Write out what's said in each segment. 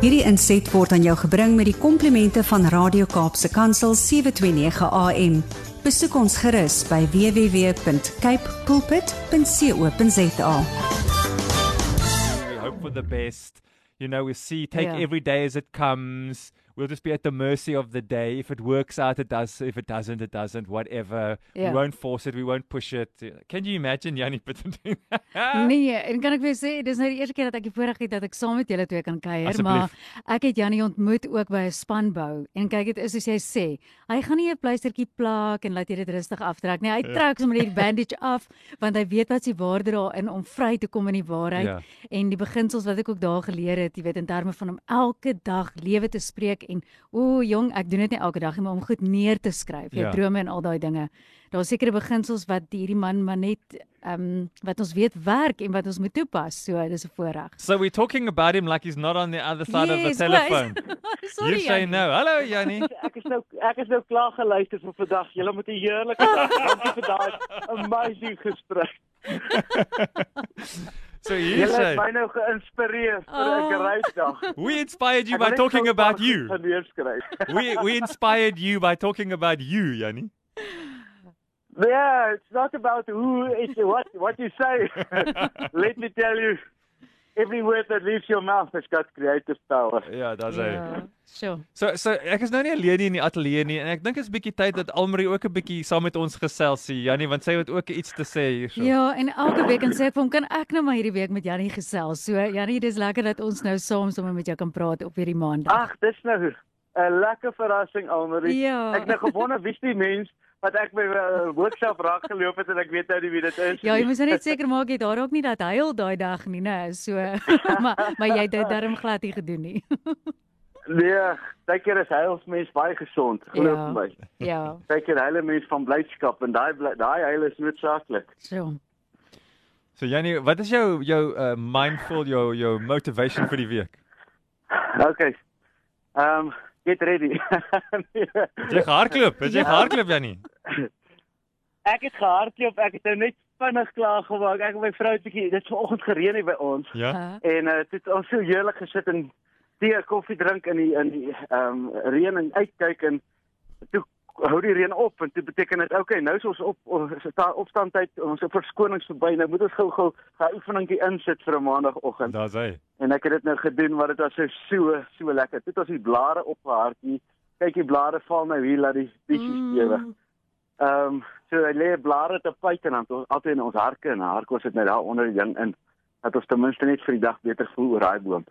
Hierdie inset word aan jou gebring met die komplimente van Radio Kaapse Kansel 729 AM. Besoek ons gerus by www.cape pulpit.co.za. We hope for the best. You know, we see, take Yeah. every day as it comes. We'll just be at the mercy of the day. If it works out, it does. If it doesn't, it doesn't. Whatever. Yeah. We won't force it. We won't push it. Can you imagine Yanni Pitten doing that? Nee, en kan ek vir sê, dis nou die eerste keer dat ek die voorreg het dat ek saam met julle twee kan kuier, maar ek het Jannie ontmoet ook by 'n spanbou en kyk dit is soos jy sê, hy gaan nie 'n pleistertjie plak en laat jy dit rustig aftrek nie. Hy Ja. trek sommer net die bandage af want hy weet wat sy waarde daarin om vry te kom in die waarheid Ja. en die beginsels wat ek ook daar geleer het, jy weet in terme van om elke dag lewe te spreek en o, jong, ek doen dit nie elke dag nie, maar om goed neer te skryf, jou Ja. drome en al daai dinge. Daar's sekere beginsels wat hierdie man maar net ehm um, wat ons weet werk en wat ons moet toepas. So dis 'n voorreg. So we're talking about him like he's not on the other side of the Yes, telephone. Sorry. you say Jannie. no. Hello, Yanni. Ek is nou ek is nou klaar geluister vir vandag. Julle moet 'n heerlike dag. Dankie vir daai amazing gesprek. So you Julle say het my nou geïnspireer vir ah. 'n Oh. reisdag. we inspired you by talking about you. goed gaan neerskryf. we we inspired you by talking about you, Yanni. Yeah, it's not about who it's what what you say. Let me tell you. Every word that leaves your mouth has got creative power. Ja, daar's hy. Ja, sure. So so ek is nou nie alleen hier in die ateljee nie en ek dink dit is bietjie tyd dat Almarie ook 'n bietjie saam met ons gesels hier. Jannie, want sy het ook iets te sê hierso. Ja, en elke week en sê ek vir hom kan ek nou maar hierdie week met Jannie gesels. So Jannie, dis lekker dat ons nou saam sommer met jou kan praat op hierdie maandag. Ag, dis nou 'n lekker verrassing Almarie. Ja. Ek het nou gewonder wie's die mens wat ek by uh, workshop raak geloop het en ek weet nou nie wie dit is. Ja, jy nie. moet net seker maak jy daar ook nie dat huil daai dag nie, né? So maar maar jy het dit darm glad nie gedoen nie. Nee, baie keer is heilsmens baie gesond, glo Ja. my. ja, Baie keer heile mens van blydskap en daai daai heil is noodsaaklik. so. So Jannie, wat is jou jou uh, mindful jou jou motivation vir die week? Okay. Ehm um, get ready. Jy gehardloop? Het jy Ja. gehardloop Jannie? ek het gehardloop, ek het nou net vinnig klaar gemaak. Ek en my vrou het bietjie dit het vanoggend gereën hier by ons. Ja. En uh, dit het ons so heerlik gesit en tee, koffie drink in die in die ehm um, reën en uitkyk en toe hou die reën op en dit beteken dit okay, nou is ons op ons staan opstandtyd, ons het verskonings verby. Nou moet ons gou-gou 'n oefeningkie insit vir 'n maandagooggend. Daar's hy. En ek het dit nou gedoen maar dit was so so so lekker. Dit was die blare opgehardjie. Kyk die blare val nou hier laat die bietjies lewe. mm, Ehm um, so hy lê blare te pyt en dan het ons altyd in ons harke en harkos sit net daar onder die ding in dat ons ten minste net vir die dag beter voel oor daai boom.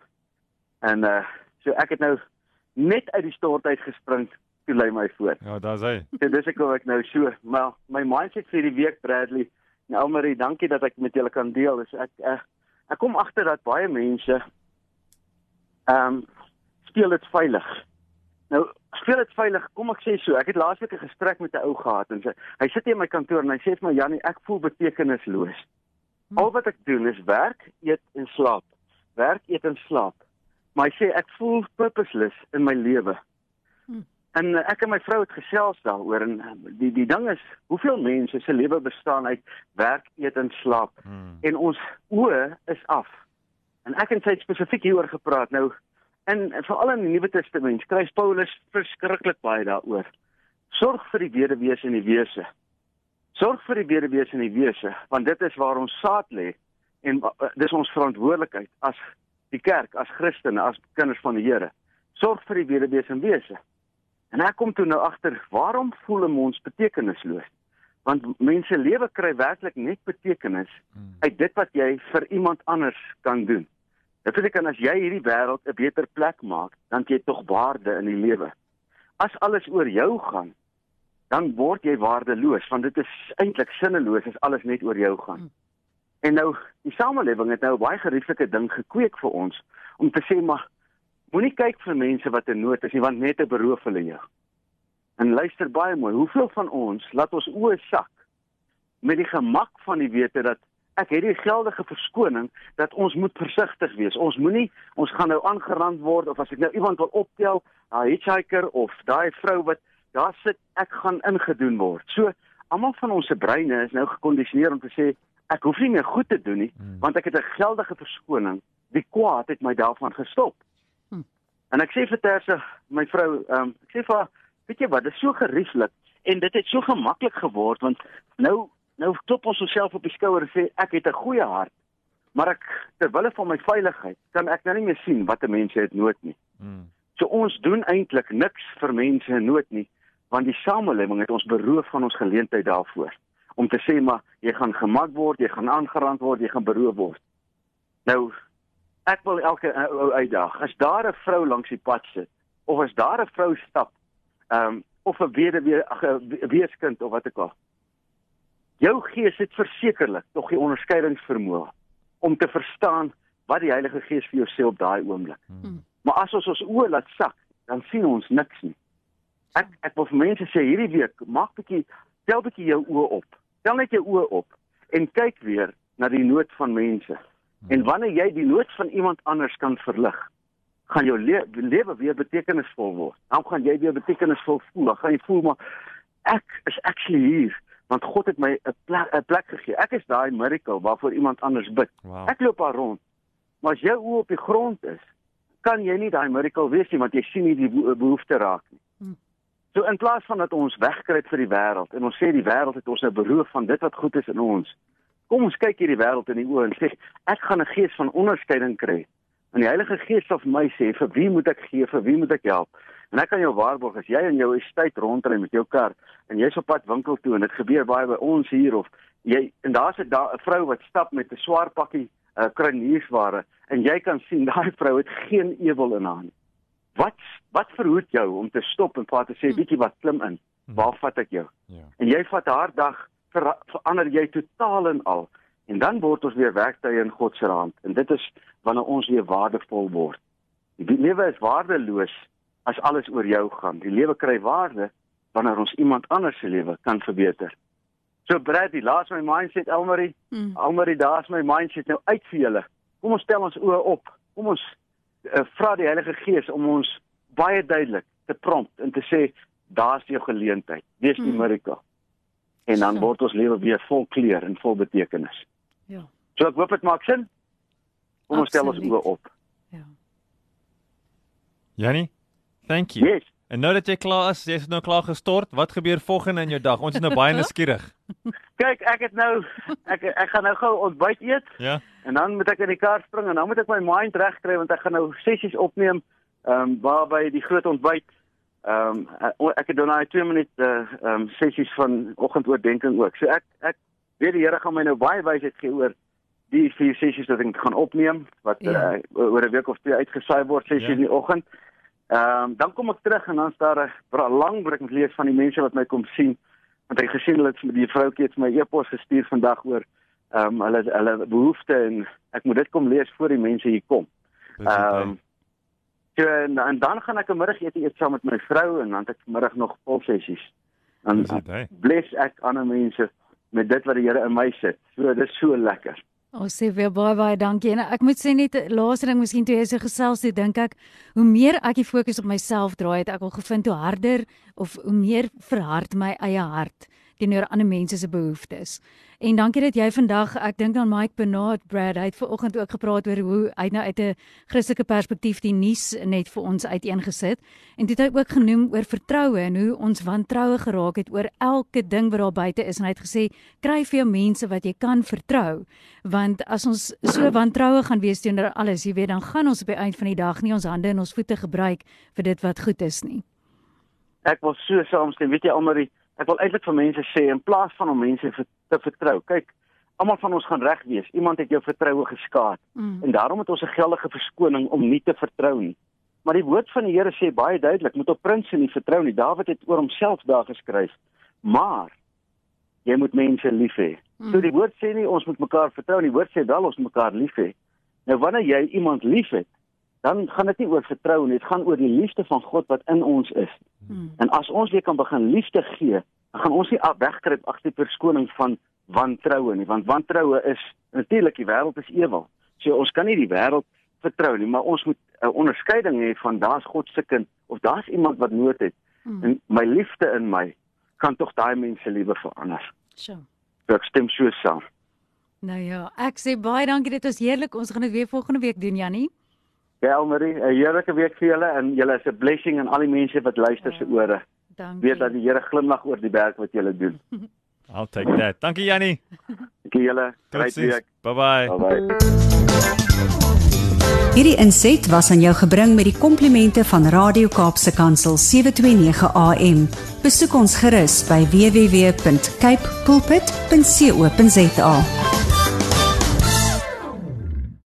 En uh so ek het nou net uit die stort uit gespring toe lê my voor. Ja, daar's hy. So dis ek hoe ek nou so maar my mindset vir die week Bradley. Nou Marie, dankie dat ek met julle kan deel. Dis ek uh, ek kom agter dat baie mense ehm um, speel dit veilig. Nou, speel dit veilig. Kom ek sê so, ek het laasweek 'n gesprek met 'n ou gehad en sy, hy sit hier in my kantoor en hy sê vir my Jannie, ek voel betekenisloos. Al wat ek doen is werk, eet en slaap. Werk, eet en slaap. Maar hy sê ek voel purposeless in my lewe. Hmm. En uh, ek en my vrou het gesels daaroor en uh, die die ding is, hoeveel mense se lewe bestaan uit werk, eet en slaap Hmm. en ons oë is af. En ek en sy het spesifiek hieroor gepraat. Nou in veral in die Nuwe Testament skryf Paulus verskriklik baie daaroor. Sorg vir die weduwees en die wese. Sorg vir die weduwees en die wese, want dit is waar ons saad lê en uh, dis ons verantwoordelikheid as die kerk, as Christene, as kinders van die Here. Sorg vir die weduwees en wese. En ek kom toe nou agter, waarom voel ons betekenisloos? Want mense lewe kry werklik net betekenis Hmm. uit dit wat jy vir iemand anders kan doen. Dit beteken as jy hierdie wêreld 'n beter plek maak, dan jy tog waarde in die lewe. As alles oor jou gaan, dan word jy waardeloos want dit is eintlik sinneloos as alles net oor jou gaan. Hmm. En nou, die samelewing het nou 'n baie gerieflike ding gekweek vir ons om te sê maar moenie kyk vir mense wat in nood is nie want net 'n beroof hulle jou. En luister baie mooi, hoeveel van ons laat ons oë sak met die gemak van die wete dat ek het die geldige verskoning dat ons moet versigtig wees. Ons moenie ons gaan nou aangerand word of as ek nou iemand wil optel, 'n hitchhiker of daai vrou wat daar sit, ek gaan ingedoen word. So almal van ons se breine is nou gekondisioneer om te sê ek hoef nie meer goed te doen nie, Hmm. want ek het 'n geldige verskoning. Die kwaad het my daarvan gestop. Hmm. En ek sê vir Tersa, my vrou, um, ek sê vir haar, weet jy wat, dit is so gerieflik en dit het so gemaklik geword want nou nou klop ons osself op die skouer en sê ek het 'n goeie hart. Maar ek terwyl van my veiligheid kan ek nou nie meer sien wat 'n mens het nood nie. Hmm. So ons doen eintlik niks vir mense in nood nie want die samelewing het ons beroof van ons geleentheid daarvoor om te sê maar jy gaan gemak word, jy gaan aangerand word, jy gaan beroof word. Nou ek wil elke ou uitdaag. As daar 'n vrou langs die pad sit of as daar 'n vrou stap, ehm um, of 'n weduwee, 'n weeskind of wat ek al. Jou gees het versekerlik tog die onderskeidingsvermoë om te verstaan wat die Heilige Gees vir jou sê op daai oomblik. Hmm. Maar as ons ons oë laat sak, dan sien ons niks nie. Ek ek wil vir mense sê hierdie week, maak bietjie tel bietjie jou oë op. Tel net jou oë op en kyk weer na die nood van mense. Hmm. En wanneer jy die nood van iemand anders kan verlig, gaan jou le lewe weer betekenisvol word. Dan gaan jy weer betekenisvol voel. Dan gaan jy voel maar ek is actually hier want God het my 'n plek 'n plek gegee. Ek is daai miracle waarvoor iemand anders bid. Wow. Ek loop daar rond. Maar as jou oë op die grond is, kan jy nie daai miracle wees nie want jy sien nie die behoefte raak nie. Hmm. So in plaas van dat ons wegkruip vir die wêreld en ons sê die wêreld het ons nou beroof van dit wat goed is in ons. Kom ons kyk hierdie wêreld in die oë en sê ek gaan 'n gees van onderskeiding kry. En die Heilige Gees sal vir my sê vir wie moet ek gee, vir wie moet ek help? En ek kan jou waarborg as jy in jou estate rondry met jou kar en jy's op pad winkel toe en dit gebeur baie by ons hier of jy en daar's 'n da, vrou wat stap met 'n swaar pakkie uh, kruiniersware en jy kan sien daai vrou het geen ewel in haar nie. Wat wat verhoed jou om te stop en praat te sê bietjie wat klim in? Hm. Waar vat ek jou? Ja. En jy vat haar dag ver, verander jy totaal en al en dan word ons weer werktuie in God se hand en dit is wanneer ons weer waardevol word. Die lewe is waardeloos as alles oor jou gaan. Die lewe kry waarde wanneer ons iemand anders se lewe kan verbeter. So Brad, die laas my mindset Elmarie. Mm. Elmarie, daar's my mindset nou uit vir julle. Kom ons stel ons oë op. Kom ons uh, vra die Heilige Gees om ons baie duidelik te prompt en te sê daar's jou geleentheid. Wees die mm. miracle. En dan so. word ons lewe weer vol kleur en vol betekenis. Ja. So ek hoop dit maak sin. Kom ons stel ons oë op. Ja. Janie, thank you. Yes. En nou dat jy klaar is, jy's nou klaar gestort, wat gebeur volgende in jou dag? Ons is nou baie nuuskierig. Kyk, ek het nou ek ek gaan nou gou ontbyt eet. Ja. En dan moet ek in die kar spring en dan moet ek my mind regkry want ek gaan nou sessies opneem ehm um, waarby die groot ontbyt ehm um, ek het dan nou 2 minute ehm um, sessies van oggendoordenkings ook. So ek ek weet die Here gaan my nou baie wysheid gee oor die vier sessies wat ek gaan opneem wat ja. uh, oor 'n week of twee uitgesaai word sessies ja. in die oggend. Ehm um, dan kom ek terug en dan staan daar 'n lang breek met lees van die mense wat my kom sien. Want ek gesien hulle het die vroutjie het my e-pos gestuur vandag oor ehm um, hulle hulle behoeftes en ek moet dit kom lees voor die mense hier kom. Ehm um, so, en, en dan gaan ek 'n middagete eet saam met my vrou en dan het ek vanmiddag nog vol sessies. Dan bless ek ander mense met dit wat die Here in my sit. So dit is so lekker. Ons sê weer baie baie dankie. En ek moet sê net laaste ding miskien toe jy se gesels het, dink ek hoe meer ek die fokus op myself draai, het ek al gevind hoe harder of hoe meer verhard my eie hart teenoor ander mense se behoeftes. En dankie dat jy vandag, ek dink aan Mike Bernard Brad, hy het ver oggend ook gepraat oor hoe hy nou uit 'n Christelike perspektief die nuus net vir ons uiteengesit en dit het hy ook genoem oor vertroue en hoe ons wantroue geraak het oor elke ding wat daar buite is en hy het gesê kry vir jou mense wat jy kan vertrou want as ons so wantroue gaan wees teenoor alles, jy weet, dan gaan ons op die eind van die dag nie ons hande en ons voete gebruik vir dit wat goed is nie. Ek wil so saamstem, weet jy almal ek wil eintlik vir mense sê in plaas van om mense te vertrou, kyk, almal van ons gaan reg wees. Iemand het jou vertroue geskaad mm. en daarom het ons 'n geldige verskoning om nie te vertrou nie. Maar die woord van die Here sê baie duidelik, moet op prinses nie vertrou nie. Dawid het oor homself daar geskryf. Maar jy moet mense lief hê. Mm. So die woord sê nie ons moet mekaar vertrou nie. Die woord sê wel ons moet mekaar lief hê. Nou wanneer jy iemand liefhet, dan gaan dit nie oor vertrou nie, dit gaan oor die liefde van God wat in ons is. Hmm. En as ons weer kan begin liefde gee, dan gaan ons nie wegkruip agter die verskoning van wantroue nie, want wantroue is natuurlik die wêreld is ewel. So ons kan nie die wêreld vertrou nie, maar ons moet 'n onderskeiding hê van daar's God se kind of daar's iemand wat nood het. Hmm. En my liefde in my kan tog daai mense liewe verander. So. Ek stem so saam. Nou ja, ek sê baie dankie dit was heerlik. Ons gaan dit weer volgende week doen, Jannie. Ja, Elmarie, 'n heerlike week vir julle en julle is 'n blessing aan al die mense wat luister se ore. Dankie. Weet dat die Here glimlag oor die werk wat julle doen. I'll take that. Dankie Jannie. Dankie julle. Great Totsiens. week. Bye bye. Bye bye. Hierdie inset was aan jou gebring met die komplimente van Radio Kaapse Kansel 729 AM. Besoek ons gerus by www.cape pulpit.co.za.